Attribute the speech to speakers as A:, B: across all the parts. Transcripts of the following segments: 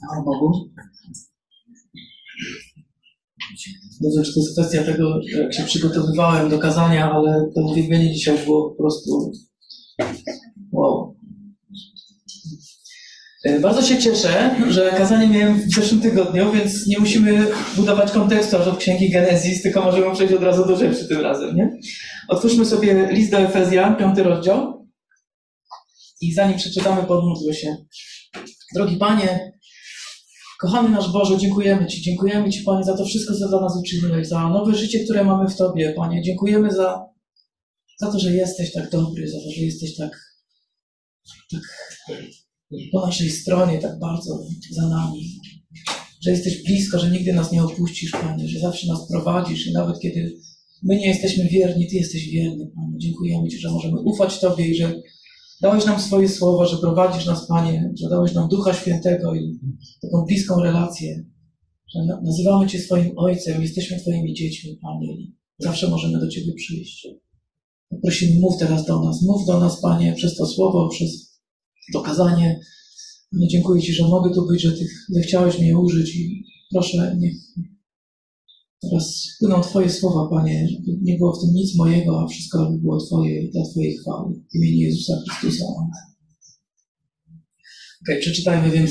A: Chwała Bogu. To jest kwestia tego, jak się przygotowywałem do kazania, ale to uwielbienie dzisiaj było po prostu wow. E, Bardzo się cieszę, że kazanie miałem w zeszłym tygodniu, więc nie musimy budować kontekstu aż od Księgi Genezis, tylko możemy przejść od razu do rzeczy tym razem, nie? Otwórzmy sobie list do Efezjan, piąty rozdział. I zanim przeczytamy, podmódlmy się. Drogi Panie, kochany nasz Boże, dziękujemy Ci. Dziękujemy Ci, Panie, za to wszystko, co dla nas uczyniłeś, za nowe życie, które mamy w Tobie, Panie. Dziękujemy za, za to, że jesteś tak dobry, za to, że jesteś tak, tak po naszej stronie, tak bardzo za nami. Że jesteś blisko, że nigdy nas nie opuścisz, Panie, że zawsze nas prowadzisz i nawet kiedy my nie jesteśmy wierni, Ty jesteś wierny, Panie. Dziękujemy Ci, że możemy ufać Tobie i że dałeś nam swoje słowa, że prowadzisz nas, Panie, że dałeś nam Ducha Świętego i taką bliską relację, że na- nazywamy Cię swoim Ojcem, jesteśmy Twoimi dziećmi, Panie, i zawsze możemy do Ciebie przyjść. Prosimy, mów teraz do nas, mów do nas, Panie, przez to słowo, przez to kazanie. Dziękuję Ci, że mogę tu być, że Ty zechciałeś mnie użyć i proszę, niech teraz płyną Twoje słowa, Panie, żeby nie było w tym nic mojego, a wszystko było Twoje i dla Twojej chwały. W imieniu Jezusa Chrystusa. Okej, przeczytajmy więc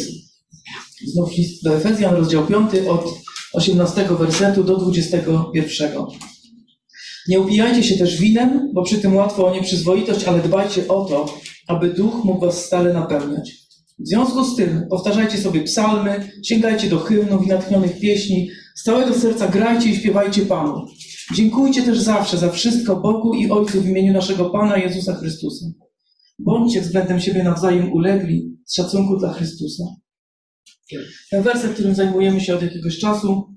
A: znów list do Efezjan, rozdział 5, od 18 wersetu do 21. Nie upijajcie się też winem, bo przy tym łatwo o nieprzyzwoitość, ale dbajcie o to, aby duch mógł was stale napełniać. W związku z tym powtarzajcie sobie psalmy, sięgajcie do hymnów i natchnionych pieśni, z całego serca grajcie i śpiewajcie Panu. Dziękujcie też zawsze za wszystko Bogu i Ojcu w imieniu naszego Pana Jezusa Chrystusa. Bądźcie względem siebie nawzajem ulegli z szacunku dla Chrystusa. Ten werset, którym zajmujemy się od jakiegoś czasu,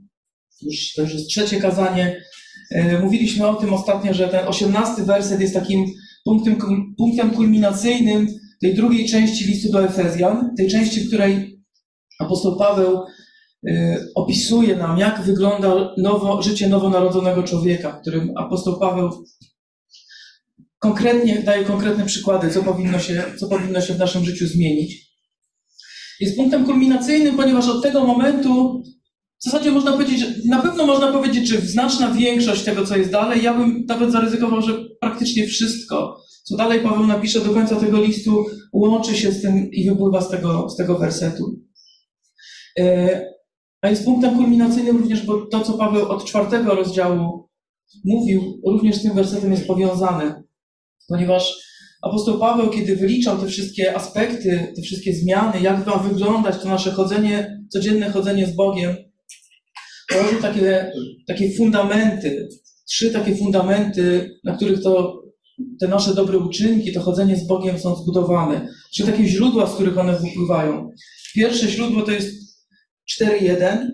A: już to już jest trzecie kazanie, E, Mówiliśmy o tym ostatnio, że ten osiemnasty werset jest takim punktem, punktem kulminacyjnym tej drugiej części listu do Efezjan, tej części, w której apostoł Paweł opisuje nam, jak wygląda nowo, życie nowonarodzonego człowieka, którym apostoł Paweł konkretnie daje konkretne przykłady, co powinno się, co powinno się w naszym życiu zmienić. Jest punktem kulminacyjnym, ponieważ od tego momentu w zasadzie można powiedzieć, na pewno można powiedzieć, że znaczna większość tego, co jest dalej, ja bym nawet zaryzykował, że praktycznie wszystko, co dalej Paweł napisze do końca tego listu, łączy się z tym i wypływa z tego, z tego wersetu. A jest punktem kulminacyjnym również, bo to, co Paweł od czwartego rozdziału mówił, również z tym wersetem jest powiązane, ponieważ apostoł Paweł, kiedy wyliczał te wszystkie aspekty, te wszystkie zmiany, jak ma wyglądać to nasze chodzenie, codzienne chodzenie z Bogiem, położył takie, takie fundamenty, trzy takie fundamenty, na których to te nasze dobre uczynki, to chodzenie z Bogiem są zbudowane. Trzy takie źródła, z których one wypływają. Pierwsze źródło to jest 4.1,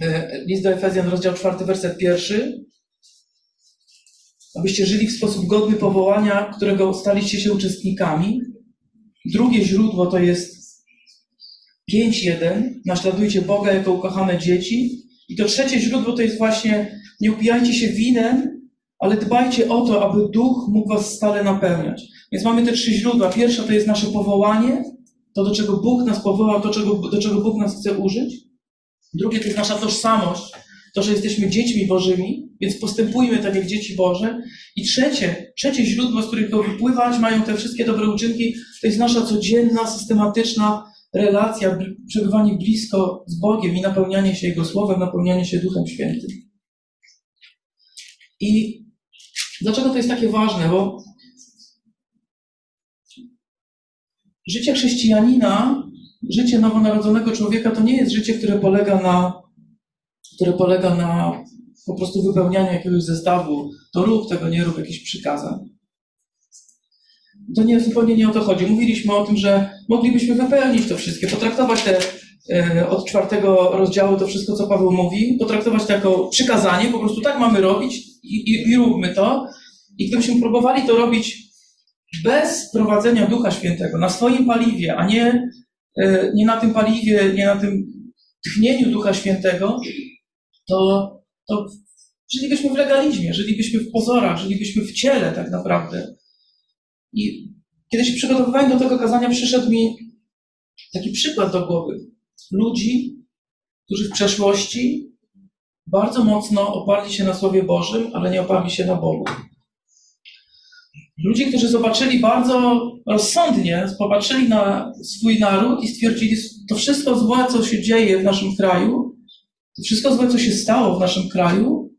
A: e, list do Efezjan, rozdział 4, werset pierwszy. Abyście żyli w sposób godny powołania, którego staliście się uczestnikami. Drugie źródło to jest 5.1, naśladujcie Boga jako ukochane dzieci. I to trzecie źródło to jest właśnie, nie upijajcie się winem, ale dbajcie o to, aby duch mógł was stale napełniać. Więc mamy te trzy źródła. Pierwsze to jest nasze powołanie, to do czego Bóg nas powołał, to czego, do czego Bóg nas chce użyć. Drugie to jest nasza tożsamość, to, że jesteśmy dziećmi Bożymi, więc postępujmy tak jak dzieci Boże. I trzecie, trzecie źródło, z którego wypływać mają te wszystkie dobre uczynki, to jest nasza codzienna, systematyczna relacja, przebywanie blisko z Bogiem i napełnianie się Jego Słowem, napełnianie się Duchem Świętym. I dlaczego to jest takie ważne? Bo życie chrześcijanina, życie nowonarodzonego człowieka to nie jest życie, które polega na, które polega na po prostu wypełnianiu jakiegoś zestawu. To rób, tego nie rób, jakichś przykazań. To nie, zupełnie nie o to chodzi. Mówiliśmy o tym, że moglibyśmy wypełnić to wszystkie, potraktować te e, od czwartego rozdziału to wszystko, co Paweł mówi, potraktować to jako przykazanie, po prostu tak mamy robić i, i, i róbmy to. I gdybyśmy próbowali to robić bez prowadzenia Ducha Świętego, na swoim paliwie, a nie, e, nie na tym paliwie, nie na tym tchnieniu Ducha Świętego, to, to żylibyśmy w legalizmie, żylibyśmy w pozorach, żylibyśmy w ciele tak naprawdę. I kiedy się przygotowywałem do tego kazania, przyszedł mi taki przykład do głowy. ludzi, którzy w przeszłości bardzo mocno oparli się na Słowie Bożym, ale nie oparli się na Bogu. Ludzi, którzy zobaczyli bardzo rozsądnie, popatrzyli na swój naród i stwierdzili, to wszystko złe, co się dzieje w naszym kraju, to wszystko złe, co się stało w naszym kraju,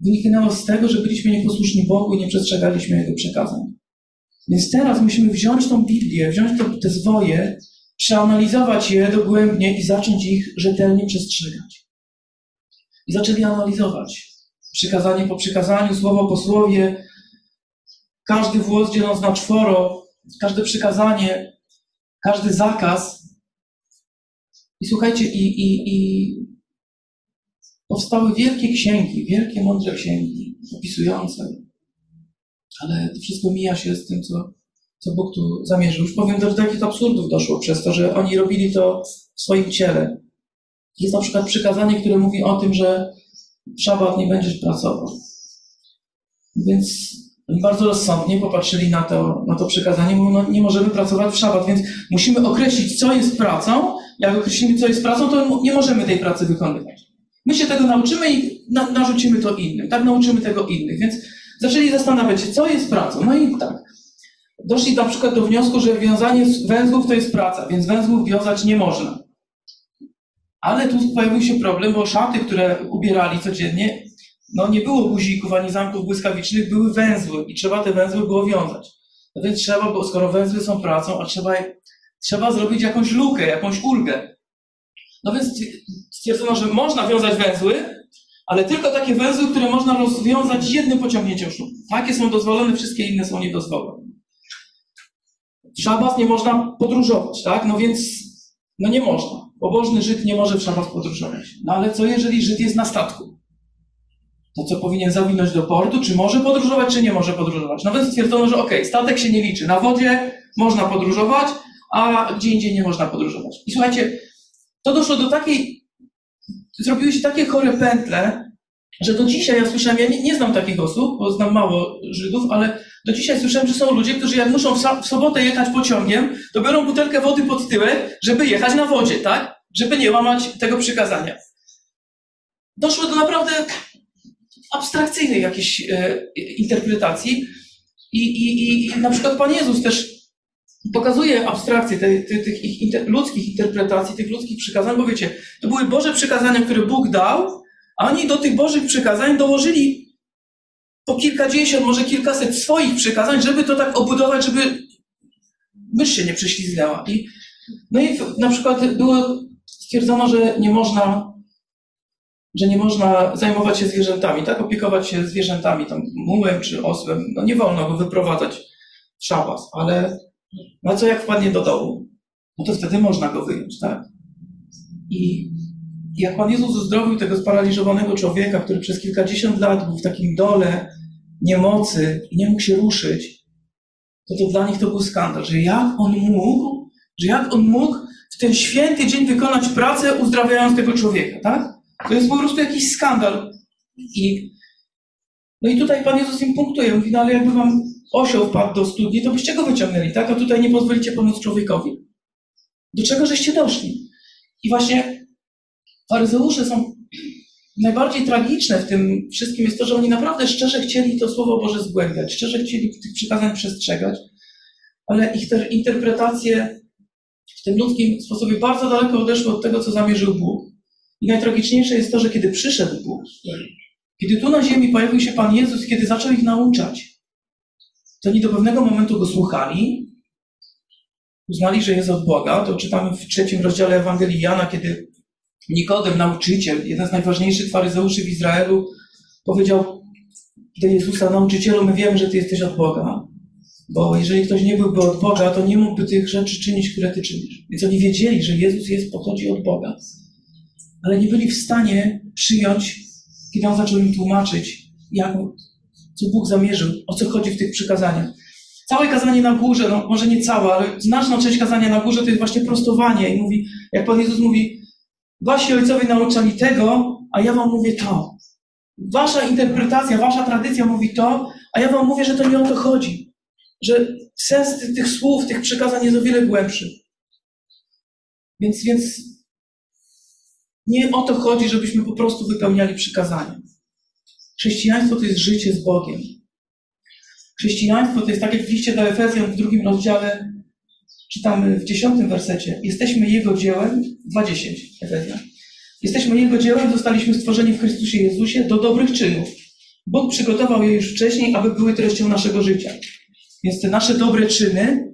A: wynikało z tego, że byliśmy nieposłuszni Bogu i nie przestrzegaliśmy Jego przekazań. Więc teraz musimy wziąć tą Biblię, wziąć te, te zwoje, przeanalizować je dogłębnie i zacząć ich rzetelnie przestrzegać. I zaczęli analizować. Przykazanie po przykazaniu, słowo po słowie, każdy włos dzieląc na czworo, każde przykazanie, każdy zakaz. I słuchajcie, i, i, i powstały wielkie księgi, wielkie, mądre księgi opisujące. Ale to wszystko mija się z tym, co, co Bóg tu zamierzył. Już powiem, do takich absurdów doszło przez to, że oni robili to w swoim ciele. Jest na przykład przykazanie, które mówi o tym, że w szabat nie będziesz pracował. Więc bardzo rozsądnie popatrzyli na to, na to przykazanie, mówią, no nie możemy pracować w szabat, więc musimy określić, co jest pracą. Jak określimy, co jest pracą, to nie możemy tej pracy wykonywać. My się tego nauczymy i na, narzucimy to innym. Tak nauczymy tego innych. Więc zaczęli zastanawiać się, co jest pracą. No i tak. Doszli na przykład do wniosku, że wiązanie węzłów to jest praca, więc węzłów wiązać nie można. Ale tu pojawił się problem, bo szaty, które ubierali codziennie, no nie było guzików ani zamków błyskawicznych, były węzły i trzeba te węzły było wiązać. No więc trzeba, bo skoro węzły są pracą, a trzeba, trzeba zrobić jakąś lukę, jakąś ulgę. No więc stwierdzono, że można wiązać węzły, ale tylko takie węzły, które można rozwiązać jednym pociągnięciem sznuru. Takie są dozwolone, wszystkie inne są niedozwolone. W szabat nie można podróżować, tak? No więc, no nie można. Pobożny Żyd nie może w szabat podróżować. No ale co jeżeli Żyd jest na statku? To co powinien zawinąć do portu? Czy może podróżować, czy nie może podróżować? Więc stwierdzono, że okay, statek się nie liczy. Na wodzie można podróżować, a gdzie indziej nie można podróżować. I słuchajcie, to doszło do takiej, zrobiły się takie chore pętle, że do dzisiaj ja słyszałem, ja nie, nie znam takich osób, bo znam mało Żydów, ale do dzisiaj słyszałem, że są ludzie, którzy jak muszą w sobotę jechać pociągiem, to biorą butelkę wody pod tyłek, żeby jechać na wodzie, tak? Żeby nie łamać tego przykazania. Doszło do naprawdę abstrakcyjnej jakiejś e, interpretacji i, i, i na przykład Pan Jezus też pokazuje abstrakcję tych, ich inter, ludzkich interpretacji, tych ludzkich przykazań, bo wiecie, to były Boże przykazania, które Bóg dał, a oni do tych Bożych przykazań dołożyli po kilkadziesiąt, może kilkaset swoich przykazań, żeby to tak obudować, żeby mysz się nie prześlizgnęła. I, no i na przykład było stwierdzono, że nie można, że nie można zajmować się zwierzętami, tak? Opiekować się zwierzętami, tam mułem czy osłem. No nie wolno go wyprowadzać w szabas, ale no co jak wpadnie do dołu? No to wtedy można go wyjąć, tak? I jak Pan Jezus uzdrowił tego sparaliżowanego człowieka, który przez kilkadziesiąt lat był w takim dole niemocy i nie mógł się ruszyć, to to dla nich to był skandal, że jak on mógł, że jak on mógł w ten święty dzień wykonać pracę, uzdrawiając tego człowieka, tak? To jest po prostu jakiś skandal. I, no i tutaj Pan Jezus im punktuje, mówi, no ale jakby wam osioł wpadł do studni, to byście go wyciągnęli, tak? A tutaj nie pozwolicie pomóc człowiekowi. Do czego żeście doszli? I właśnie faryzeusze są najbardziej tragiczne w tym wszystkim jest to, że oni naprawdę szczerze chcieli to Słowo Boże zgłębiać, szczerze chcieli tych przykazań przestrzegać, ale ich interpretacje w tym ludzkim sposobie bardzo daleko odeszły od tego, co zamierzył Bóg. I najtragiczniejsze jest to, że kiedy przyszedł Bóg, kiedy tu na ziemi pojawił się Pan Jezus, kiedy zaczął ich nauczać, to oni do pewnego momentu go słuchali, uznali, że jest od Boga. To czytamy w trzecim rozdziale Ewangelii Jana, kiedy Nikodem, nauczyciel, jeden z najważniejszych faryzeuszy w Izraelu, powiedział do Jezusa, nauczycielu, my wiemy, że Ty jesteś od Boga, bo jeżeli ktoś nie byłby od Boga, to nie mógłby tych rzeczy czynić, które Ty czynisz. Więc oni wiedzieli, że Jezus jest, pochodzi od Boga, ale nie byli w stanie przyjąć, kiedy On zaczął im tłumaczyć, jak, co Bóg zamierzył, o co chodzi w tych przykazaniach. Całe kazanie na górze, no może nie całe, ale znaczna część kazania na górze to jest właśnie prostowanie. I mówi, jak Pan Jezus mówi, wasi ojcowie nauczali tego, a ja wam mówię to. Wasza interpretacja, wasza tradycja mówi to, a ja wam mówię, że to nie o to chodzi. Że sens tych, słów, tych przekazań jest o wiele głębszy. Więc, więc Nie o to chodzi, żebyśmy po prostu wypełniali przykazania. Chrześcijaństwo to jest życie z Bogiem. Chrześcijaństwo to jest tak jak w liście do Efezjan w drugim rozdziale, czytamy w dziesiątym wersecie. Jesteśmy Jego dziełem, 2.10 Efezjan. Jesteśmy Jego dziełem, zostaliśmy stworzeni w Chrystusie Jezusie do dobrych czynów. Bóg przygotował je już wcześniej, aby były treścią naszego życia. Więc te nasze dobre czyny,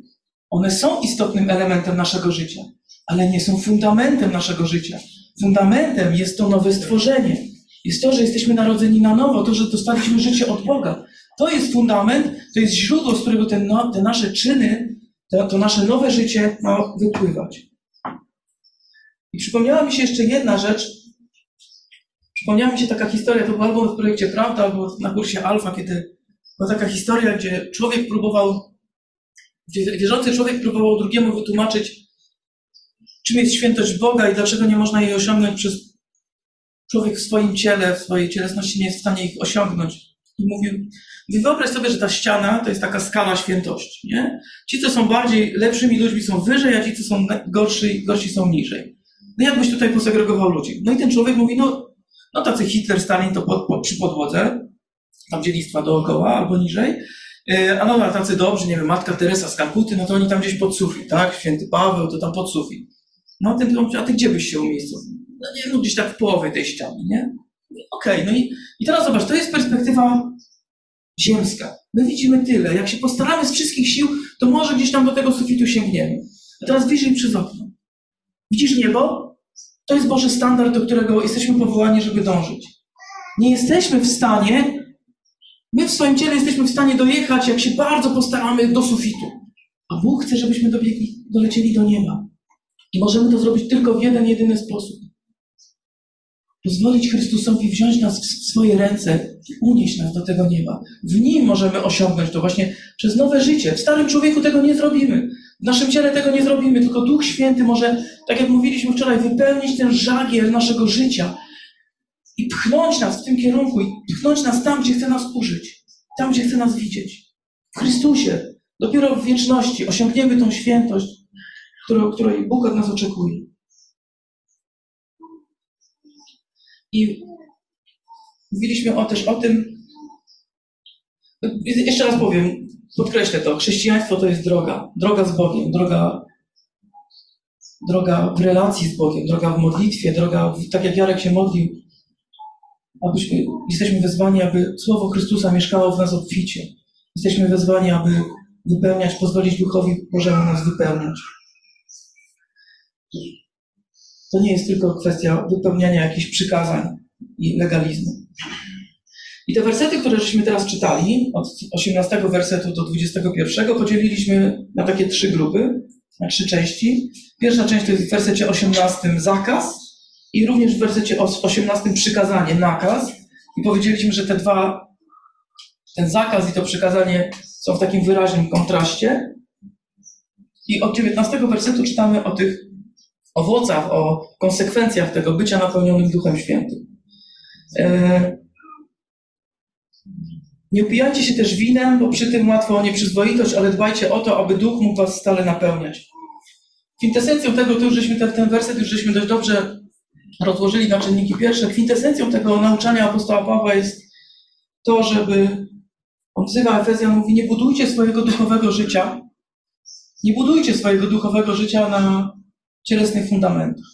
A: one są istotnym elementem naszego życia, ale nie są fundamentem naszego życia. Fundamentem jest to nowe stworzenie. Jest to, że jesteśmy narodzeni na nowo, to, że dostaliśmy życie od Boga. To jest fundament, to jest źródło, z którego te, no, te nasze czyny, to, to nasze nowe życie ma wypływać. I przypomniała mi się jeszcze jedna rzecz. Przypomniała mi się taka historia, to była albo w projekcie Prawda, albo na kursie Alfa, kiedy była taka historia, gdzie człowiek próbował, gdzie wierzący człowiek próbował drugiemu wytłumaczyć, czym jest świętość Boga i dlaczego nie można jej osiągnąć przez człowiek w swoim ciele, w swojej cielesności nie jest w stanie ich osiągnąć. I mówił, wyobraź sobie, że ta ściana to jest taka skala świętości, nie? Ci, co są bardziej lepszymi ludźmi są wyżej, a ci, co są gorsi, gorsi są niżej. No jakbyś tutaj posegregował ludzi? No i ten człowiek mówi, no, no tacy Hitler, Stalin to pod, pod, przy podłodze, tam dzielnictwa dookoła albo niżej, e, a no tacy dobrzy, nie wiem, Matka Teresa z Kalkuty, no to oni tam gdzieś pod sufit, tak? Święty Paweł to tam pod sufit. No a ty, a ty gdzie byś się umiejscowił? No nie no gdzieś tak w połowie tej ściany, nie? Okej, okay, no i, i teraz zobacz, to jest perspektywa ziemska. My widzimy tyle. Jak się postaramy z wszystkich sił, to może gdzieś tam do tego sufitu sięgniemy. A teraz wyjrzyj przez okno. Widzisz niebo? To jest Boży standard, do którego jesteśmy powołani, żeby dążyć. Nie jesteśmy w stanie, my w swoim ciele jesteśmy w stanie dojechać, jak się bardzo postaramy, do sufitu. A Bóg chce, żebyśmy dobiegli, dolecieli do nieba. I możemy to zrobić tylko w jeden, jedyny sposób. Pozwolić Chrystusowi wziąć nas w swoje ręce i unieść nas do tego nieba. W Nim możemy osiągnąć to właśnie przez nowe życie. W starym człowieku tego nie zrobimy. W naszym ciele tego nie zrobimy, tylko Duch Święty może, tak jak mówiliśmy wczoraj, wypełnić ten żagier naszego życia i pchnąć nas w tym kierunku, i pchnąć nas tam, gdzie chce nas użyć, tam, gdzie chce nas widzieć. W Chrystusie. Dopiero w wieczności osiągniemy tą świętość, którą, której Bóg od nas oczekuje. I mówiliśmy o, też o tym, jeszcze raz powiem, podkreślę to, chrześcijaństwo to jest droga, droga z Bogiem, droga, droga w relacji z Bogiem, droga w modlitwie, droga, w, tak jak Jarek się modlił, abyśmy, jesteśmy wezwani, aby Słowo Chrystusa mieszkało w nas obficie. Jesteśmy wezwani, aby wypełniać, pozwolić Duchowi Bożemu nas wypełniać. To nie jest tylko kwestia wypełniania jakichś przykazań i legalizmu. I te wersety, które żeśmy teraz czytali, od 18 wersetu do 21, podzieliliśmy na takie trzy grupy, na trzy części. Pierwsza część to jest w wersecie 18 zakaz i również w wersecie 18 przykazanie, nakaz. I powiedzieliśmy, że te dwa, ten zakaz i to przykazanie są w takim wyraźnym kontraście. I od 19 wersetu czytamy o tych owocach, o konsekwencjach tego bycia napełnionym Duchem Świętym. E, nie upijajcie się też winem, bo przy tym łatwo o nieprzyzwoitość, ale dbajcie o to, aby Duch mógł was stale napełniać. Kwintesencją tego, to już żeśmy ten, ten werset już żeśmy dość dobrze rozłożyli na czynniki pierwsze. Kwintesencją tego nauczania apostoła Pawła jest to, żeby on wzywa Efezjan, mówi, nie budujcie swojego duchowego życia, nie budujcie swojego duchowego życia na cielesnych fundamentach.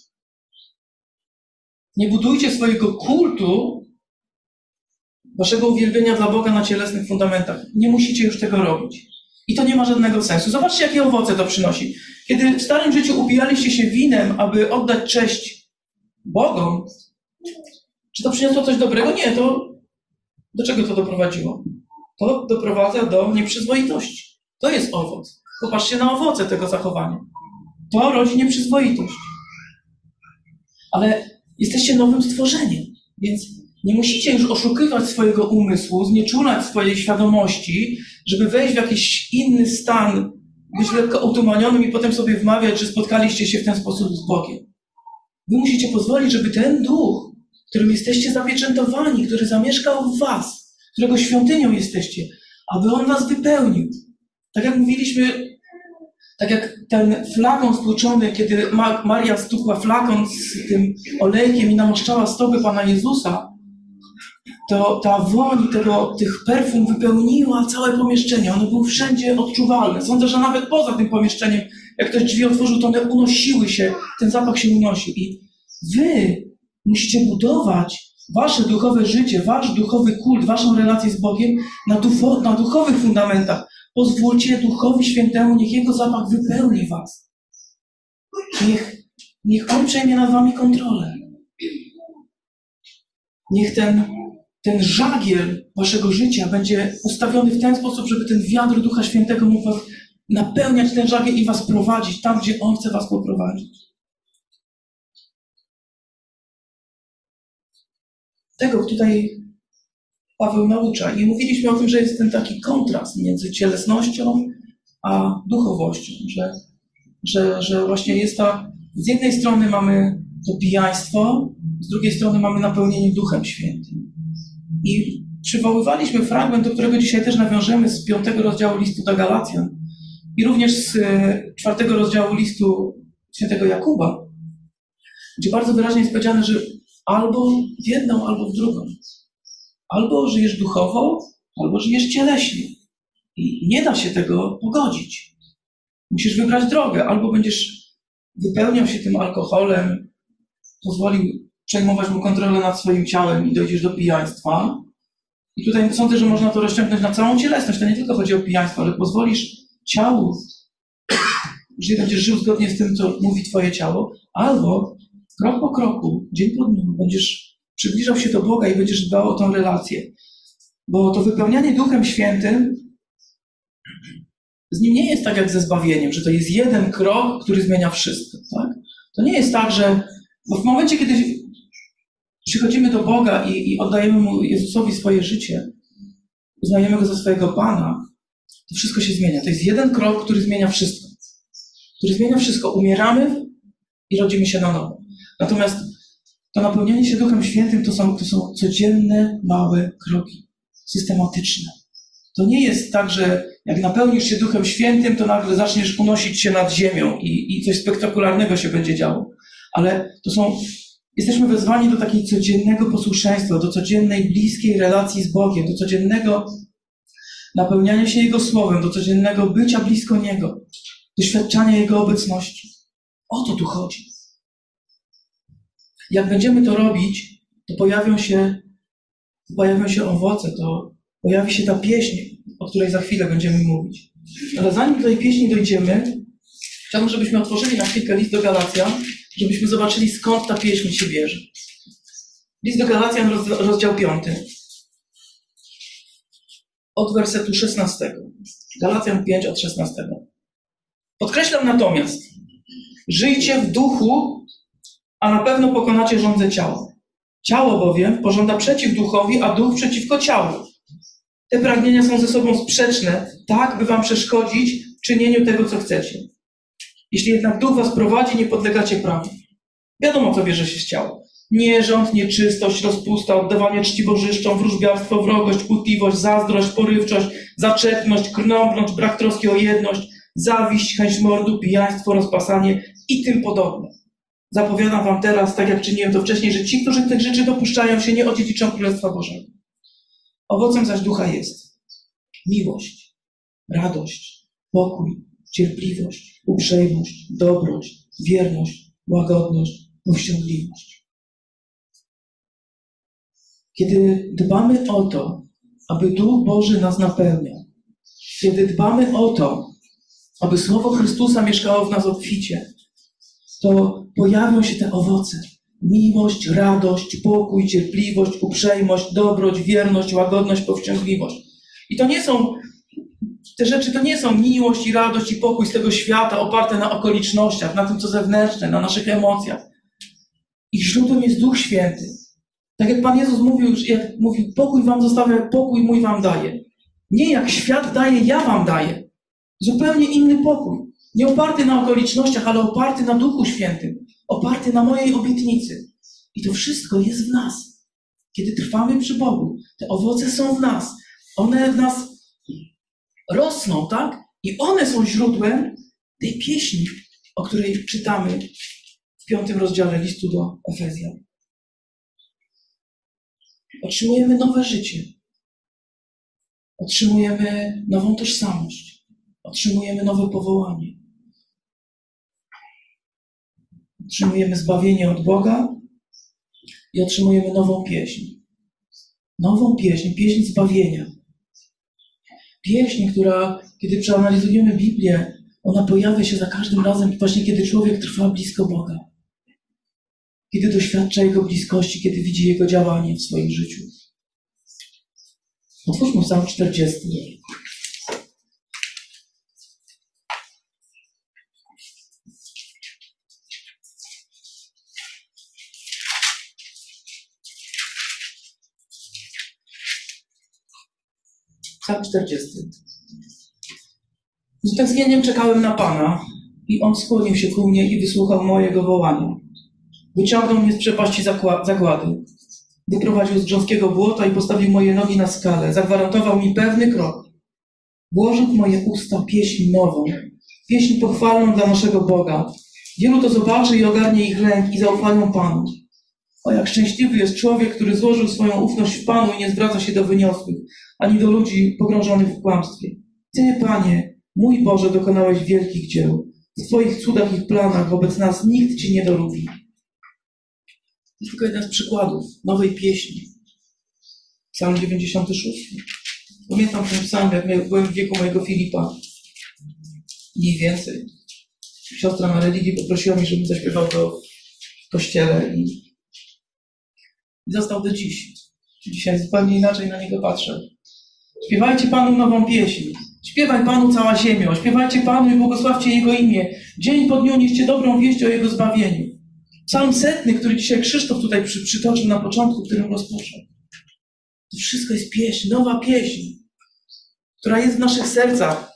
A: Nie budujcie swojego kultu, waszego uwielbienia dla Boga na cielesnych fundamentach. Nie musicie już tego robić. I to nie ma żadnego sensu. Zobaczcie, jakie owoce to przynosi. Kiedy w starym życiu upijaliście się winem, aby oddać cześć Bogom, czy to przyniosło coś dobrego? Nie, to do czego to doprowadziło? To doprowadza do nieprzyzwoitości. To jest owoc. Popatrzcie na owoce tego zachowania. To rodzi nieprzyzwoitość. Ale jesteście nowym stworzeniem, więc nie musicie już oszukiwać swojego umysłu, znieczulać swojej świadomości, żeby wejść w jakiś inny stan, być lekko otumanionym i potem sobie wmawiać, że spotkaliście się w ten sposób z Bogiem. Wy musicie pozwolić, żeby ten duch, którym jesteście zapieczętowani, który zamieszkał w was, którego świątynią jesteście, aby on was wypełnił. Tak jak mówiliśmy Tak jak ten flakon stłuczony, kiedy Maria stukła flakon z tym olejkiem i namaszczała stopy Pana Jezusa, to ta woń tego, tych perfum wypełniła całe pomieszczenie. One były wszędzie odczuwalne. Sądzę, że nawet poza tym pomieszczeniem, jak ktoś drzwi otworzył, to one unosiły się, ten zapach się unosił. I wy musicie budować wasze duchowe życie, wasz duchowy kult, waszą relację z Bogiem na, na duchowych fundamentach. Pozwólcie Duchowi Świętemu, niech Jego zapach wypełni was. Niech, niech On przejmie nad wami kontrolę. Niech ten, ten żagiel waszego życia będzie ustawiony w ten sposób, żeby ten wiatr Ducha Świętego mógł was napełniać ten żagiel i was prowadzić tam, gdzie On chce was poprowadzić. Tego tutaj Paweł naucza. I mówiliśmy o tym, że jest ten taki kontrast między cielesnością a duchowością, że, że, że właśnie jest ta, z jednej strony mamy to pijaństwo, z drugiej strony mamy napełnienie Duchem Świętym. I przywoływaliśmy fragment, do którego dzisiaj też nawiążemy z piątego rozdziału listu do Galacjan i również z e, czwartego rozdziału listu świętego Jakuba, gdzie bardzo wyraźnie jest powiedziane, że albo w jedną, albo w drugą. Albo żyjesz duchowo, albo żyjesz cieleśnie. I nie da się tego pogodzić. Musisz wybrać drogę. Albo będziesz wypełniał się tym alkoholem, pozwolił przejmować mu kontrolę nad swoim ciałem i dojdziesz do pijaństwa. I tutaj sądzę, że można to rozciągnąć na całą cielesność. To nie tylko chodzi o pijaństwo, ale pozwolisz ciału, że będziesz żył zgodnie z tym, co mówi Twoje ciało, albo krok po kroku, dzień po dniu będziesz przybliżał się do Boga i będziesz dbał o tą relację. Bo to wypełnianie Duchem Świętym z nim nie jest tak jak ze zbawieniem, że to jest jeden krok, który zmienia wszystko. Tak? To nie jest tak, że w momencie, kiedy przychodzimy do Boga i, i oddajemy Mu Jezusowi swoje życie, uznajemy Go za swojego Pana, to wszystko się zmienia. To jest jeden krok, który zmienia wszystko. Który zmienia wszystko. Umieramy i rodzimy się na nowo. Natomiast to napełnianie się Duchem Świętym to są, to są codzienne, małe kroki, systematyczne. To nie jest tak, że jak napełnisz się Duchem Świętym, to nagle zaczniesz unosić się nad ziemią i, i coś spektakularnego się będzie działo. Ale to są, jesteśmy wezwani do takiej codziennego posłuszeństwa, do codziennej, bliskiej relacji z Bogiem, do codziennego napełniania się Jego Słowem, do codziennego bycia blisko Niego, doświadczania Jego obecności. O to tu chodzi. Jak będziemy to robić, to pojawią się, pojawią się owoce, to pojawi się ta pieśń, o której za chwilę będziemy mówić. Ale zanim do tej pieśni dojdziemy, chciałbym, żebyśmy otworzyli na chwilkę list do Galacjan, żebyśmy zobaczyli skąd ta pieśń się bierze. List do Galacjan, rozdział 5. Od wersetu 16. Galacjan 5 od 16. Podkreślam natomiast, żyjcie w duchu, a na pewno pokonacie rządzę ciała. Ciało bowiem pożąda przeciw duchowi, a duch przeciwko ciału. Te pragnienia są ze sobą sprzeczne, tak by wam przeszkodzić w czynieniu tego, co chcecie. Jeśli jednak duch was prowadzi, nie podlegacie prawu. Wiadomo, co bierze się z ciała. Nierząd, nieczystość, rozpusta, oddawanie czci bożyszczom, wróżbiarstwo, wrogość, kłótliwość, zazdrość, porywczość, zaczepność, krnąbrność, brak troski o jedność, zawiść, chęć mordu, pijaństwo, rozpasanie i tym podobne. Zapowiadam wam teraz, tak jak czyniłem to wcześniej, że ci, którzy tych rzeczy dopuszczają się, nie odziedziczą Królestwa Bożego. Owocem zaś ducha jest miłość, radość, pokój, cierpliwość, uprzejmość, dobroć, wierność, łagodność, powściągliwość. Kiedy dbamy o to, aby Duch Boży nas napełniał, kiedy dbamy o to, aby Słowo Chrystusa mieszkało w nas obficie, to pojawią się te owoce. Miłość, radość, pokój, cierpliwość, uprzejmość, dobroć, wierność, łagodność, powściągliwość. I to nie są, te rzeczy to nie są miłość i radość i pokój z tego świata oparte na okolicznościach, na tym, co zewnętrzne, na naszych emocjach. Ich źródłem jest Duch Święty. Tak jak Pan Jezus mówił, jak mówił, pokój wam zostawia, pokój mój wam daje. Nie jak świat daje, ja wam daję. Zupełnie inny pokój. Nie oparty na okolicznościach, ale oparty na Duchu Świętym, oparty na mojej obietnicy. I to wszystko jest w nas. Kiedy trwamy przy Bogu, te owoce są w nas. One w nas rosną, tak? I one są źródłem tej pieśni, o której czytamy w piątym rozdziale listu do Efezjan. Otrzymujemy nowe życie. Otrzymujemy nową tożsamość. Otrzymujemy nowe powołanie. Otrzymujemy zbawienie od Boga i otrzymujemy nową pieśń. Nową pieśń, pieśń zbawienia. Pieśń, która, kiedy przeanalizujemy Biblię, ona pojawia się za każdym razem, właśnie kiedy człowiek trwa blisko Boga. Kiedy doświadcza Jego bliskości, kiedy widzi Jego działanie w swoim życiu. Otwórzmy Psalm 40. Psalm 40. Z tęsknieniem czekałem na Pana i On skłonił się ku mnie i wysłuchał mojego wołania. Wyciągnął mnie z przepaści zagłady. Wyprowadził z grząskiego błota i postawił moje nogi na skalę. Zagwarantował mi pewny krok. Włożył w moje usta pieśń nową, pieśń pochwalną dla naszego Boga. Wielu to zobaczy i ogarnie ich lęk i zaufają Panu. O jak szczęśliwy jest człowiek, który złożył swoją ufność w Panu i nie zwraca się do wyniosłych, ani do ludzi pogrążonych w kłamstwie. Ty, Panie, mój Boże, dokonałeś wielkich dzieł. W Twoich cudach i planach wobec nas nikt Ci nie dolubi. To tylko jeden z przykładów nowej pieśni. Psalm 96. Pamiętam ten psalm, jak byłem w wieku mojego Filipa. Mniej więcej. Siostra na religii poprosiła mnie, żebym zaśpiewał go w kościele i został do dziś. Dzisiaj zupełnie inaczej na niego patrzę. Śpiewajcie Panu nową pieśń. Śpiewaj Panu cała ziemia. Śpiewajcie Panu i błogosławcie Jego imię. Dzień po dniu nieście dobrą wieść o Jego zbawieniu. Psalm setny, który dzisiaj Krzysztof tutaj przy, przytoczył na początku, którym rozpoczął. To wszystko jest pieśń, nowa pieśń, która jest w naszych sercach.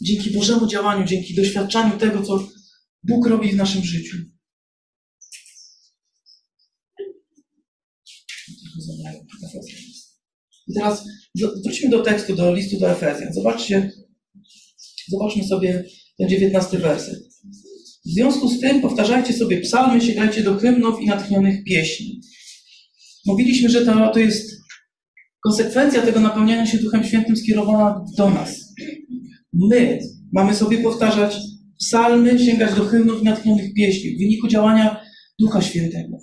A: Dzięki Bożemu działaniu, dzięki doświadczaniu tego, co Bóg robi w naszym życiu. I teraz wróćmy do tekstu, do listu do Efezjan. Zobaczcie, zobaczmy sobie ten dziewiętnasty werset. W związku z tym powtarzajcie sobie psalmy, sięgajcie do hymnów i natchnionych pieśni. Mówiliśmy, że to, to jest konsekwencja tego napełniania się Duchem Świętym skierowana do nas. My mamy sobie powtarzać psalmy, sięgać do hymnów i natchnionych pieśni w wyniku działania Ducha Świętego.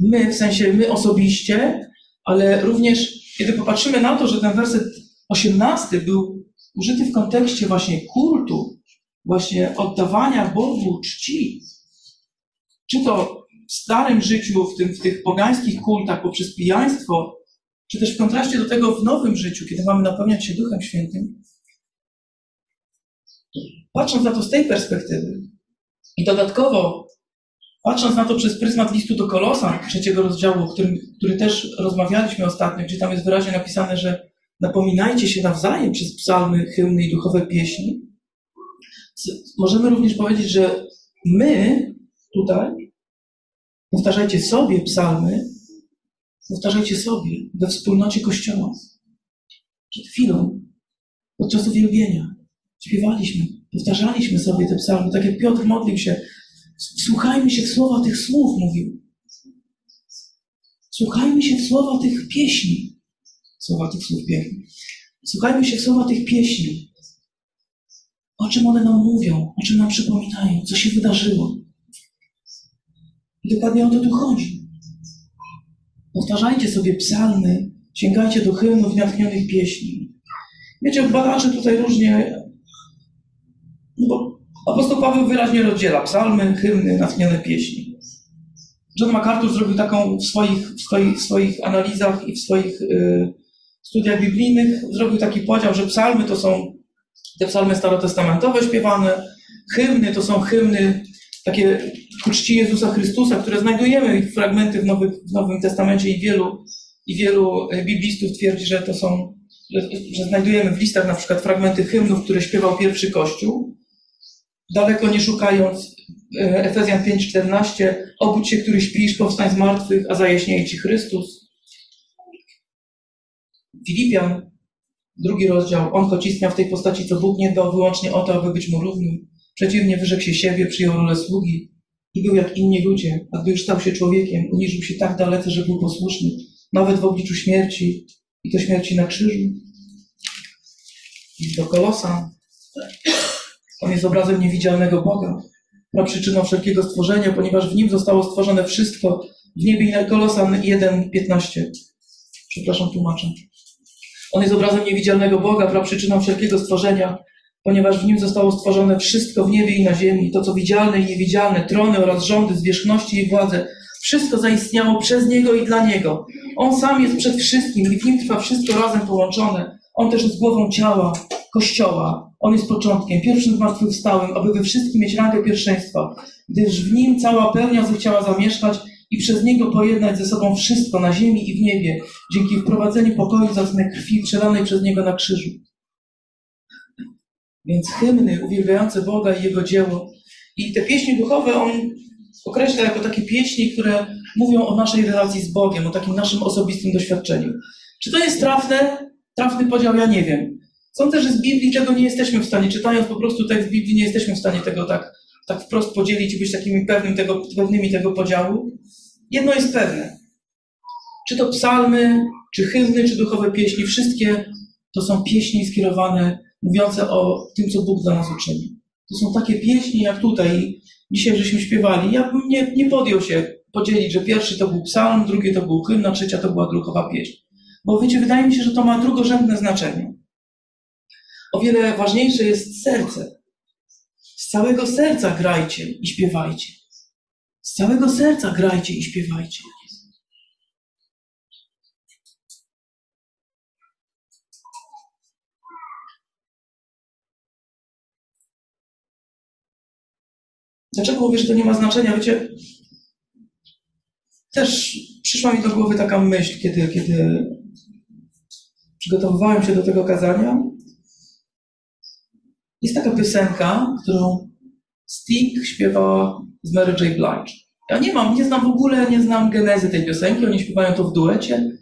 A: My, w sensie my osobiście, ale również kiedy popatrzymy na to, że ten werset 18 był użyty w kontekście właśnie kultu, właśnie oddawania Bogu czci, czy to w starym życiu, w, tym, w tych pogańskich kultach poprzez pijaństwo, czy też w kontraście do tego w nowym życiu, kiedy mamy napełniać się Duchem Świętym, patrząc na to z tej perspektywy i dodatkowo patrząc na to przez pryzmat listu do Kolosa, trzeciego rozdziału, o którym, który też rozmawialiśmy ostatnio, gdzie tam jest wyraźnie napisane, że napominajcie się nawzajem przez psalmy, hymny i duchowe pieśni, możemy również powiedzieć, że my tutaj powtarzajcie sobie psalmy, powtarzajcie sobie we wspólnocie Kościoła. Przed chwilą, podczas uwielbienia, śpiewaliśmy, powtarzaliśmy sobie te psalmy, tak jak Piotr modlił się, Słuchajmy się w słowa tych słów, mówił. Słuchajmy się w słowa tych pieśni. Słowa tych słów pięknych. Słuchajmy się w słowa tych pieśni. O czym one nam mówią, o czym nam przypominają, co się wydarzyło. I dokładnie o to tu chodzi. Powtarzajcie sobie psalmy, sięgajcie do hymnów natchnionych pieśni. Wiecie, badacze tutaj różnie, no bo Apostoł Paweł wyraźnie rozdziela psalmy, hymny, natchnione pieśni. John MacArthur zrobił taką w swoich, w swoich, w swoich analizach i w swoich y, studiach biblijnych, zrobił taki podział, że psalmy to są te psalmy starotestamentowe śpiewane, hymny to są hymny takie ku czci Jezusa Chrystusa, które znajdujemy ich fragmenty w, Nowych, w Nowym Testamencie i wielu, i wielu y, biblistów twierdzi, że to są, że, że znajdujemy w listach na przykład fragmenty hymnów, które śpiewał pierwszy Kościół daleko nie szukając, e, Efezjan 5,14, obudź się, który śpisz, powstań z martwych, a zajaśnieje Ci Chrystus. Filipian drugi rozdział, on choć istniał w tej postaci, co Bóg nie dał wyłącznie o to, aby być mu równym. Przeciwnie, wyrzekł się siebie, przyjął rolę sługi i był jak inni ludzie, a gdy już stał się człowiekiem, uniżył się tak dalece, że był posłuszny, nawet w obliczu śmierci i to śmierci na krzyżu. I do Kolosa. On jest obrazem niewidzialnego Boga, przyczyną wszelkiego stworzenia, ponieważ w nim zostało stworzone wszystko w niebie i na Kolosan 1,15. Przepraszam, tłumaczę. On jest obrazem niewidzialnego Boga, przyczyną wszelkiego stworzenia, ponieważ w nim zostało stworzone wszystko w niebie i na ziemi, to co widzialne i niewidzialne, trony oraz rządy, zwierzchności i władze. Wszystko zaistniało przez Niego i dla Niego. On sam jest przed wszystkim i w nim trwa wszystko razem połączone. On też jest głową ciała, Kościoła. On jest początkiem, pierwszym zmartwychwstałym, aby we wszystkim mieć rangę pierwszeństwa, gdyż w nim cała pełnia zechciała zamieszkać i przez niego pojednać ze sobą wszystko na ziemi i w niebie, dzięki wprowadzeniu pokoju za krwi przelanej przez niego na krzyżu. Więc hymny uwielbiające Boga i Jego dzieło. I te pieśni duchowe on określa jako takie pieśni, które mówią o naszej relacji z Bogiem, o takim naszym osobistym doświadczeniu. Czy to jest trafne? Trafny podział, ja nie wiem. Sądzę, że z Biblii tego nie jesteśmy w stanie, czytając po prostu tekst Biblii, nie jesteśmy w stanie tego tak, tak wprost podzielić i być takimi pewnym tego, pewnymi tego podziału. Jedno jest pewne. Czy to psalmy, czy hymny, czy duchowe pieśni, wszystkie to są pieśni skierowane, mówiące o tym, co Bóg dla nas uczynił. To są takie pieśni, jak tutaj dzisiaj żeśmy śpiewali. Ja bym nie, nie podjął się podzielić, że pierwszy to był psalm, drugi to był hymn, a trzecia to była duchowa pieśń. Bo wiecie, wydaje mi się, że to ma drugorzędne znaczenie. O wiele ważniejsze jest serce. Z całego serca grajcie i śpiewajcie. Z całego serca grajcie i śpiewajcie. Dlaczego mówię, że to nie ma znaczenia? Wiecie, też przyszła mi do głowy taka myśl, kiedy, kiedy przygotowywałem się do tego kazania. Jest taka piosenka, którą Sting śpiewa z Mary J. Blige. Ja nie mam, nie znam w ogóle, nie znam genezy tej piosenki, oni śpiewają to w duecie.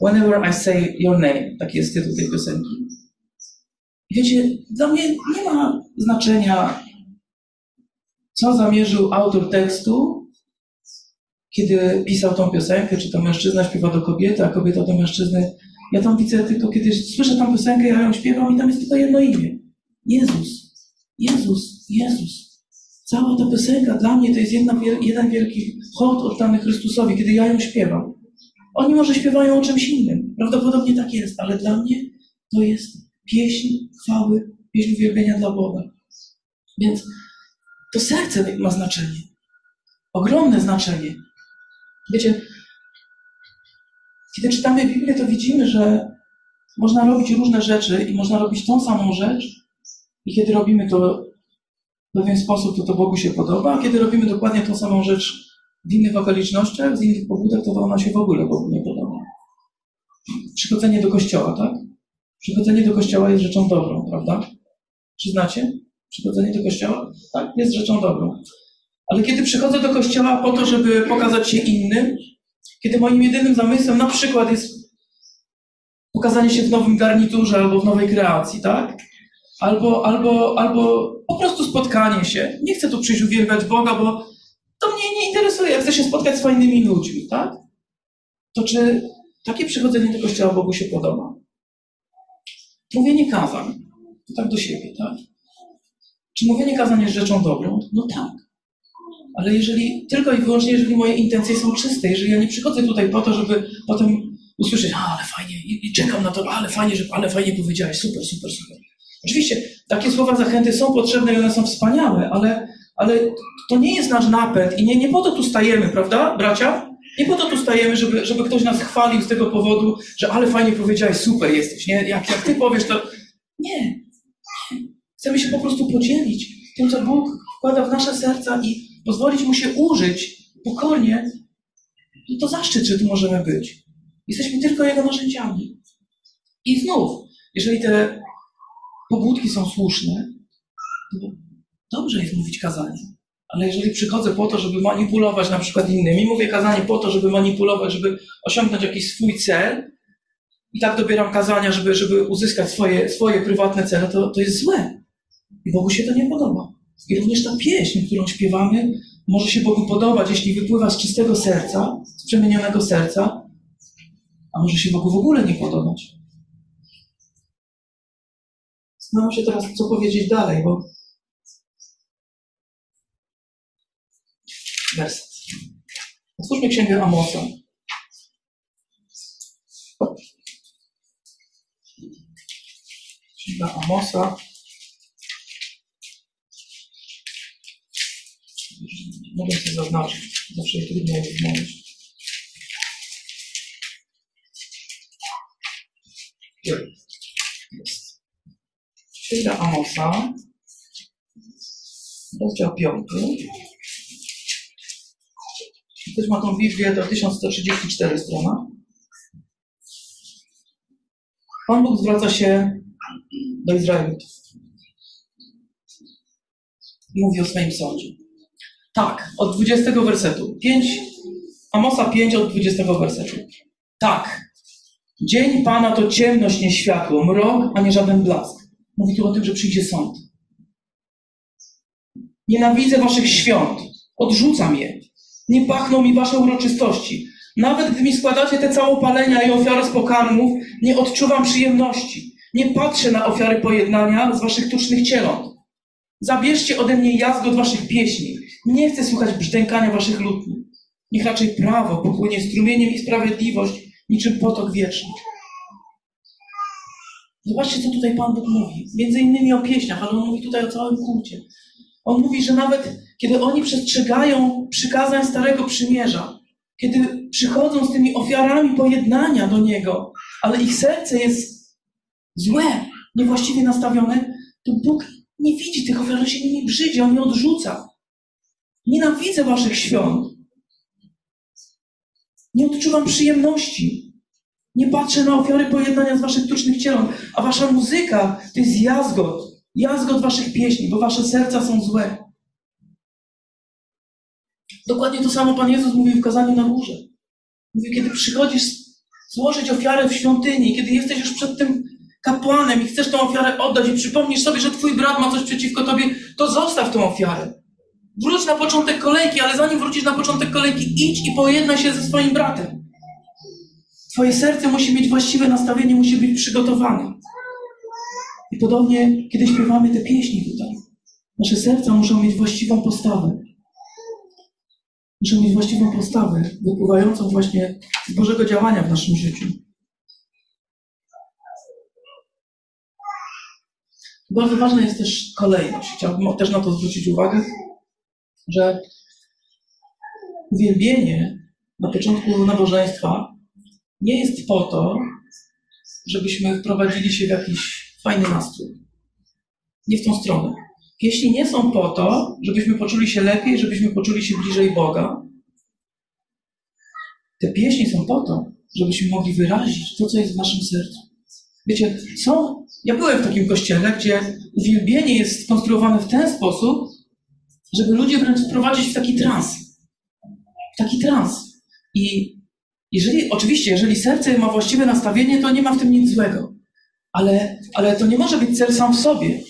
A: Whenever I say your name, taki jest tytuł tej piosenki. I wiecie, dla mnie nie ma znaczenia, co zamierzył autor tekstu, kiedy pisał tą piosenkę, czy to mężczyzna śpiewa do kobiety, a kobieta do mężczyzny. Ja tam widzę tylko, kiedy słyszę tą piosenkę, ja ją śpiewam i tam jest tylko jedno imię. Jezus. Jezus. Jezus. Cała ta piosenka dla mnie to jest jedna, jeden wielki hołd oddany Chrystusowi, kiedy ja ją śpiewam. Oni może śpiewają o czymś innym. Prawdopodobnie tak jest, ale dla mnie to jest pieśń chwały, pieśń uwielbienia dla Boga. Więc to serce ma znaczenie. Ogromne znaczenie. Wiecie, kiedy czytamy Biblię, to widzimy, że można robić różne rzeczy i można robić tą samą rzecz, i kiedy robimy to w pewien sposób, to to Bogu się podoba, a kiedy robimy dokładnie tą samą rzecz w innych okolicznościach, z innych powodach, to ona się w ogóle Bogu nie podoba. Przychodzenie do kościoła, tak? Przychodzenie do kościoła jest rzeczą dobrą, prawda? Przyznacie? Przychodzenie do kościoła, tak, jest rzeczą dobrą. Ale kiedy przychodzę do kościoła po to, żeby pokazać się innym, kiedy moim jedynym zamysłem na przykład jest pokazanie się w nowym garniturze albo w nowej kreacji, tak? Albo, albo, albo po prostu spotkanie się. Nie chcę tu przyjść uwielbiać Boga, bo to mnie nie interesuje. Chcę się spotkać z fajnymi ludźmi, tak? To czy takie przychodzenie do kościoła Bogu się podoba? Mówienie kazań. To tak do siebie, tak? Czy mówienie kazań jest rzeczą dobrą? No tak. Ale jeżeli, tylko i wyłącznie, jeżeli moje intencje są czyste, jeżeli ja nie przychodzę tutaj po to, żeby potem usłyszeć, ale fajnie, i, i czekam na to, ale fajnie, że, ale fajnie powiedziałeś, super, super, super. Oczywiście takie słowa zachęty są potrzebne i one są wspaniałe, ale, ale to nie jest nasz napęd i nie, nie po to tu stajemy, prawda, bracia? Nie po to tu stajemy, żeby, żeby ktoś nas chwalił z tego powodu, że ale fajnie powiedziałeś, super jesteś, nie? Jak, jak ty powiesz, to... Nie. Chcemy się po prostu podzielić tym, co Bóg wkłada w nasze serca i pozwolić Mu się użyć pokornie. I to zaszczyt, że tu możemy być. Jesteśmy tylko Jego narzędziami. I znów, jeżeli te pobudki są słuszne, to dobrze jest mówić kazanie. Ale jeżeli przychodzę po to, żeby manipulować na przykład innymi, mówię kazanie po to, żeby manipulować, żeby osiągnąć jakiś swój cel, i tak dobieram kazania, żeby, żeby uzyskać swoje, swoje prywatne cele, to, to jest złe. I Bogu się to nie podoba. I również ta pieśń, którą śpiewamy, może się Bogu podobać, jeśli wypływa z czystego serca, z przemienionego serca, a może się Bogu w ogóle nie podobać. Zastanawiam się teraz, co powiedzieć dalej, bo werset. Otwórzmy Księgę Amosa. Księga Amosa. Mogę sobie zaznaczyć. Zawsze jest znaleźć. Jest. Księga Amosa. Rozdział 5. Ktoś ma tą Biblię, to 1134 strona. Pan Bóg zwraca się do Izraelitów. Mówi o swoim sądzie. Tak, od 20 wersetu. 5, Amosa 5 od 20 wersetu. Tak, dzień Pana to ciemność, nie światło, mrok, a nie żaden blask. Mówi tu o tym, że przyjdzie sąd. Nienawidzę waszych świąt, odrzucam je. Nie pachną mi wasze uroczystości. Nawet gdy mi składacie te całopalenia i ofiary z pokarmów, nie odczuwam przyjemności. Nie patrzę na ofiary pojednania z waszych tucznych cieląt. Zabierzcie ode mnie jazgot waszych pieśni. Nie chcę słuchać brzdękania waszych lutni. Niech raczej prawo popłynie strumieniem i sprawiedliwość niczym potok wieczny. Zobaczcie, co tutaj Pan Bóg mówi. Między innymi o pieśniach, ale on mówi tutaj o całym kulcie. On mówi, że nawet kiedy oni przestrzegają przykazań Starego Przymierza, kiedy przychodzą z tymi ofiarami pojednania do Niego, ale ich serce jest złe, niewłaściwie nastawione, to Bóg nie widzi tych ofiar, on się nimi brzydzi, on je odrzuca. Nienawidzę waszych świąt. Nie odczuwam przyjemności. Nie patrzę na ofiary pojednania z waszych tucznych cieląt, a wasza muzyka to jest jazgot. Jazgot waszych pieśni, bo wasze serca są złe. Dokładnie to samo Pan Jezus mówił w kazaniu na górze. Mówi, kiedy przychodzisz złożyć ofiarę w świątyni, kiedy jesteś już przed tym kapłanem i chcesz tą ofiarę oddać i przypomnisz sobie, że twój brat ma coś przeciwko tobie, to zostaw tą ofiarę. Wróć na początek kolejki, ale zanim wrócisz na początek kolejki, idź i pojednaj się ze swoim bratem. Twoje serce musi mieć właściwe nastawienie, musi być przygotowane. I podobnie, kiedy śpiewamy te pieśni tutaj, nasze serca muszą mieć właściwą postawę. Muszą mieć właściwą postawę, wypływającą właśnie z Bożego działania w naszym życiu. Bardzo ważna jest też kolejność. Chciałbym też na to zwrócić uwagę, że uwielbienie na początku nabożeństwa nie jest po to, żebyśmy wprowadzili się w jakiś fajny nastrój. Nie w tą stronę. Pieśni nie są po to, żebyśmy poczuli się lepiej, żebyśmy poczuli się bliżej Boga. Te pieśni są po to, żebyśmy mogli wyrazić to, co jest w naszym sercu. Wiecie, są. Ja byłem w takim kościele, gdzie uwielbienie jest skonstruowane w ten sposób, żeby ludzie wręcz wprowadzić w taki trans. W taki trans. I jeżeli, oczywiście, jeżeli serce ma właściwe nastawienie, to nie ma w tym nic złego. Ale, ale to nie może być cel sam w sobie.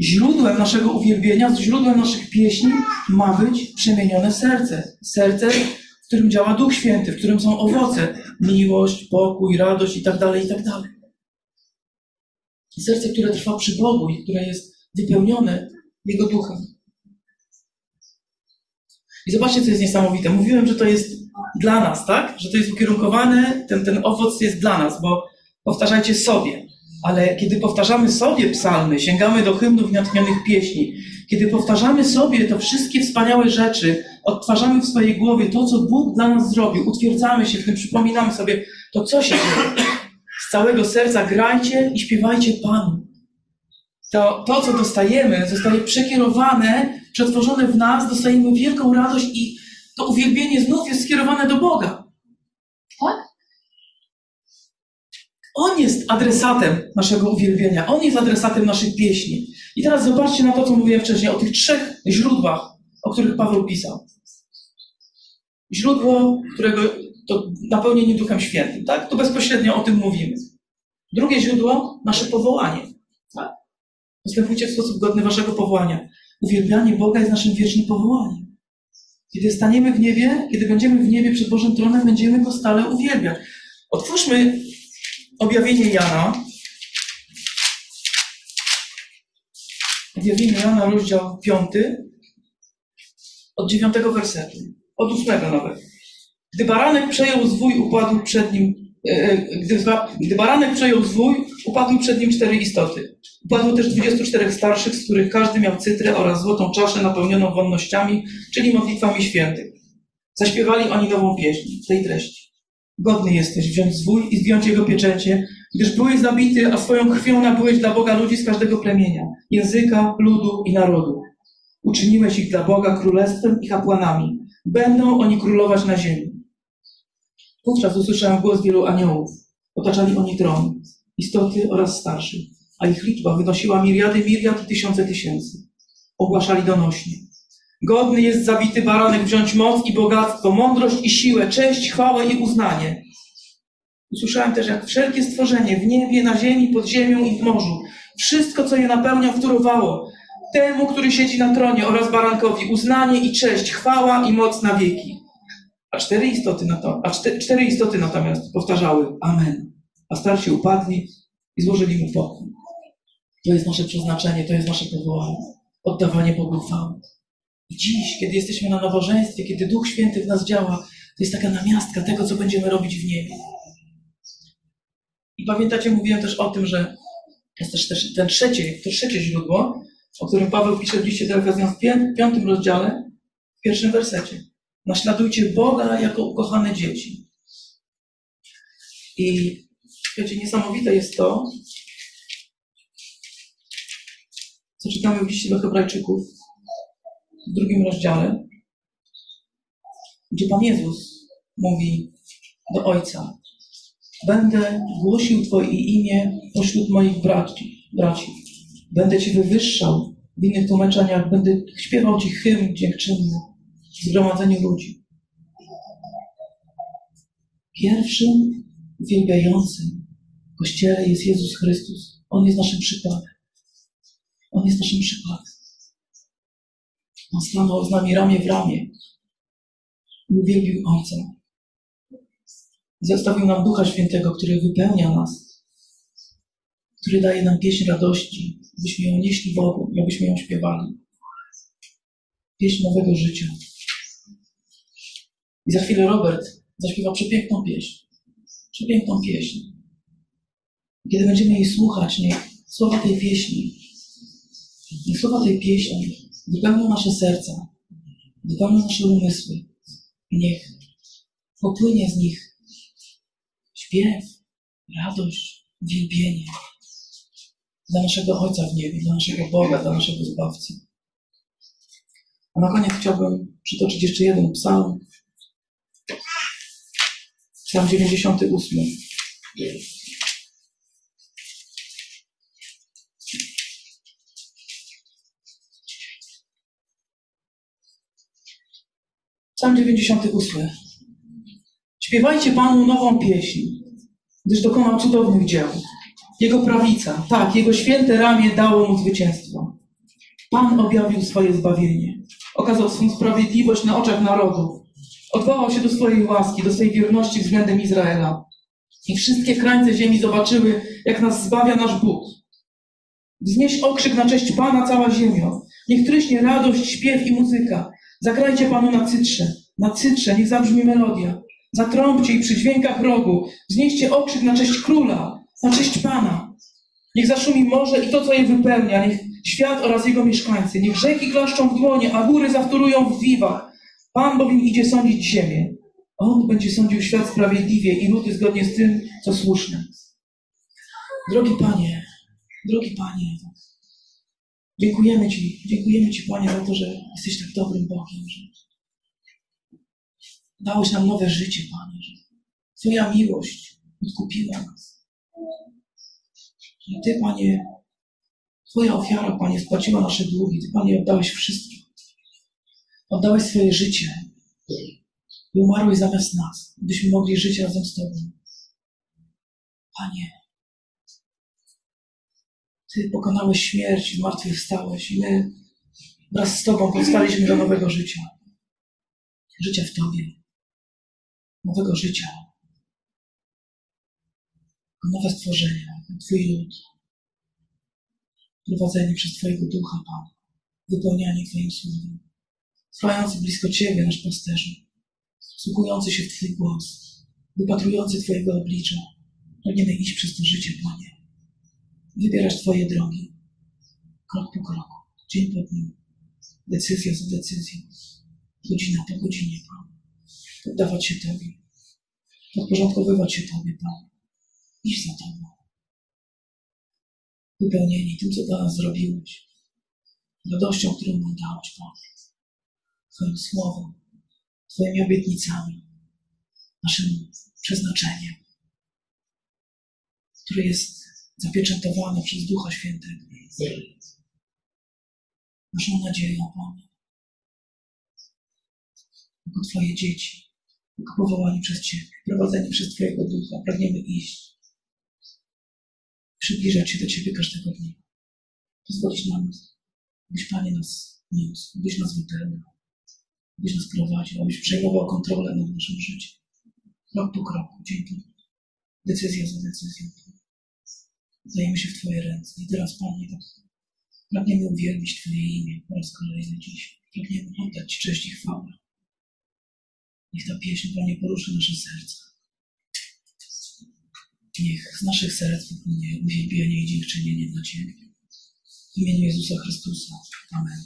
A: Źródłem naszego uwielbienia, źródłem naszych pieśni ma być przemienione serce. Serce, w którym działa Duch Święty, w którym są owoce. Miłość, pokój, radość i tak dalej, i tak. Serce, które trwa przy Bogu i które jest wypełnione Jego Duchem. I zobaczcie, co jest niesamowite. Mówiłem, że to jest dla nas, tak? Że to jest ukierunkowane, ten, ten owoc jest dla nas, bo powtarzajcie sobie. Ale kiedy powtarzamy sobie psalmy, sięgamy do hymnów natchnionych pieśni, kiedy powtarzamy sobie te wszystkie wspaniałe rzeczy, odtwarzamy w swojej głowie to, co Bóg dla nas zrobił, utwierdzamy się w tym, przypominamy sobie, to co się dzieje? Z całego serca grajcie i śpiewajcie Panu. To, to, co dostajemy, zostaje przekierowane, przetworzone w nas, dostajemy wielką radość i to uwielbienie znów jest skierowane do Boga. Tak? On jest adresatem naszego uwielbienia, On jest adresatem naszych pieśni. I teraz zobaczcie na to, co mówiłem wcześniej, o tych trzech źródłach, o których Paweł pisał. źródło, którego to napełnienie Duchem Świętym, tak? Tu bezpośrednio o tym mówimy. Drugie źródło, nasze powołanie. Tak? Postępujcie w sposób godny waszego powołania. Uwielbianie Boga jest naszym wiecznym powołaniem. Kiedy staniemy w niebie, kiedy będziemy w niebie przed Bożym Tronem, będziemy Go stale uwielbiać. Otwórzmy objawienie Jana. Objawienie Jana, rozdział 5, od 9 wersetu, od 8 nawet. Gdy baranek przejął zwój, upadł przed nim, gdy, gdy baranek przejął zwój, upadły przed nim cztery istoty. Upadło też 24 starszych, z których każdy miał cytrę oraz złotą czaszę napełnioną wonnościami, czyli modlitwami świętych. Zaśpiewali oni nową pieśń tej treści. Godny jesteś wziąć zwój i zdjąć jego pieczęcie, gdyż byłeś zabity, a swoją krwią nabyłeś dla Boga ludzi z każdego plemienia, języka, ludu i narodu. Uczyniłeś ich dla Boga królestwem i kapłanami. Będą oni królować na ziemi. Wówczas usłyszałem głos wielu aniołów. Otaczali oni tron, istoty oraz starszych, a ich liczba wynosiła miliardy miliard i tysiące tysięcy. Ogłaszali donośnie. Godny jest zabity baranek wziąć moc i bogactwo, mądrość i siłę, cześć, chwałę i uznanie. Usłyszałem też, jak wszelkie stworzenie w niebie, na ziemi, pod ziemią i w morzu, wszystko, co je napełnia, wtórowało temu, który siedzi na tronie oraz barankowi, uznanie i cześć, chwała i moc na wieki. A cztery istoty, na a cztery, cztery istoty natomiast powtarzały Amen. A starsi upadli i złożyli mu pokój. To jest nasze przeznaczenie, to jest nasze powołanie. Oddawanie Bogu chwały. I dziś, kiedy jesteśmy na nabożeństwie, kiedy Duch Święty w nas działa, to jest taka namiastka tego, co będziemy robić w niebie. I pamiętacie, mówiłem też o tym, że jest też, też ten trzecie, to trzecie źródło, o którym Paweł pisze w liście do w piątym rozdziale, w pierwszym wersecie. Naśladujcie Boga jako ukochane dzieci. I wiecie, niesamowite jest to, co czytamy w liście do Hebrajczyków w drugim rozdziale, gdzie Pan Jezus mówi do Ojca: Będę głosił Twoje imię pośród moich braci. braci. Będę Cię wywyższał w innych tłumaczeniach, będę śpiewał Ci hymn dziękczynny w zgromadzeniu ludzi. Pierwszym uwielbiającym w Kościele jest Jezus Chrystus. On jest naszym przykładem. On jest naszym przykładem. On stanął z nami ramię w ramię i uwielbił Ojca. Zostawił nam Ducha Świętego, który wypełnia nas, który daje nam pieśń radości, byśmy ją nieśli Bogu, abyśmy ją śpiewali. Pieśń nowego życia. I za chwilę Robert zaśpiewa przepiękną pieśń. Przepiękną pieśń. Kiedy będziemy jej słuchać, niech słowa tej pieśni, niech słowa tej pieśni wypełnią nasze serca, wypełnią nasze umysły. Niech popłynie z nich śpiew, radość, wielbienie dla naszego Ojca w niebie, dla naszego Boga, dla naszego Zbawcy. A na koniec chciałbym przytoczyć jeszcze jeden psalm. Psalm 98. Psalm 98. Śpiewajcie Panu nową pieśń, gdyż dokonał cudownych dzieł. Jego prawica, tak, Jego święte ramię dało mu zwycięstwo. Pan objawił swoje zbawienie. Okazał swą sprawiedliwość na oczach narodów. Odwołał się do swojej łaski, do swojej wierności względem Izraela. I wszystkie krańce ziemi zobaczyły, jak nas zbawia nasz Bóg. Wznieś okrzyk na cześć Pana cała ziemio. Niech tryśnie radość, śpiew i muzyka. Zagrajcie Panu na cytrze. Na cytrze niech zabrzmi melodia. Zatrąbcie i przy dźwiękach rogu. Wznieście okrzyk na cześć Króla, na cześć Pana. Niech zaszumi morze i to, co je wypełnia. Niech świat oraz jego mieszkańcy. Niech rzeki klaszczą w dłonie, a góry zawtórują w wiwach. Pan bowiem idzie sądzić ziemię. On będzie sądził świat sprawiedliwie i ludy zgodnie z tym, co słuszne. Drogi Panie, drogi Panie, dziękujemy Ci, dziękujemy Ci, Panie, za to, że jesteś tak dobrym Bogiem, że dałeś nam nowe życie, Panie, że Twoja miłość odkupiła nas. I Ty, Panie, Twoja ofiara, Panie, spłaciła nasze długi. Ty, Panie, oddałeś wszystko. Oddałeś swoje życie. i umarłeś zamiast nas, byśmy mogli żyć razem z Tobą. Panie, Ty pokonałeś śmierć zmartwychwstałeś i my wraz z Tobą powstaliśmy do nowego życia. Życia w Tobie. Nowego życia. Nowe stworzenia, Twój lud. Prowadzeni przez Twojego Ducha, Pan. Wypełniani Twoim słowem. Trwający blisko Ciebie, nasz pasterzu. Wsłuchujący się w Twój głos. Wypatrujący Twojego oblicza. Pragniemy iść przez to życie, Panie. Wybierać Twoje drogi. Krok po kroku. Dzień po dniu. Decyzja za decyzją. Godzina po godzinie, Pan. Poddawać się Tobie. Podporządkowywać się Tobie, Pan. Iść za Tobą. Wypełnieni tym, co dla nas zrobiłeś. Radością, którą nam dałeś, Pan. Twoim słowem, Twoimi obietnicami, naszym przeznaczeniem, które jest zapieczętowane przez Ducha Świętego. Naszą nadzieją, Panie. Jako Twoje dzieci, jako powołani przez Ciebie, prowadzeni przez Twojego Ducha, pragniemy iść, przybliżać się do Ciebie każdego dnia. Pozwolić nam, byś Panie nas niósł, byś nas wypełniał, byś nas prowadził, abyś przejmował kontrolę nad naszym życiem. Krok po kroku, dzień po decyzja za decyzją. Dajemy się w Twoje ręce. I teraz, Panie, tak pragniemy uwielbić Twoje imię po raz kolejny dziś. Pragniemy oddać Ci cześć i chwałę. Niech ta pieśń, Panie, poruszy nasze serca. Niech z naszych serc wypłynie uwielbienie i dziękczynienie dla Ciebie. W imieniu Jezusa Chrystusa. Amen.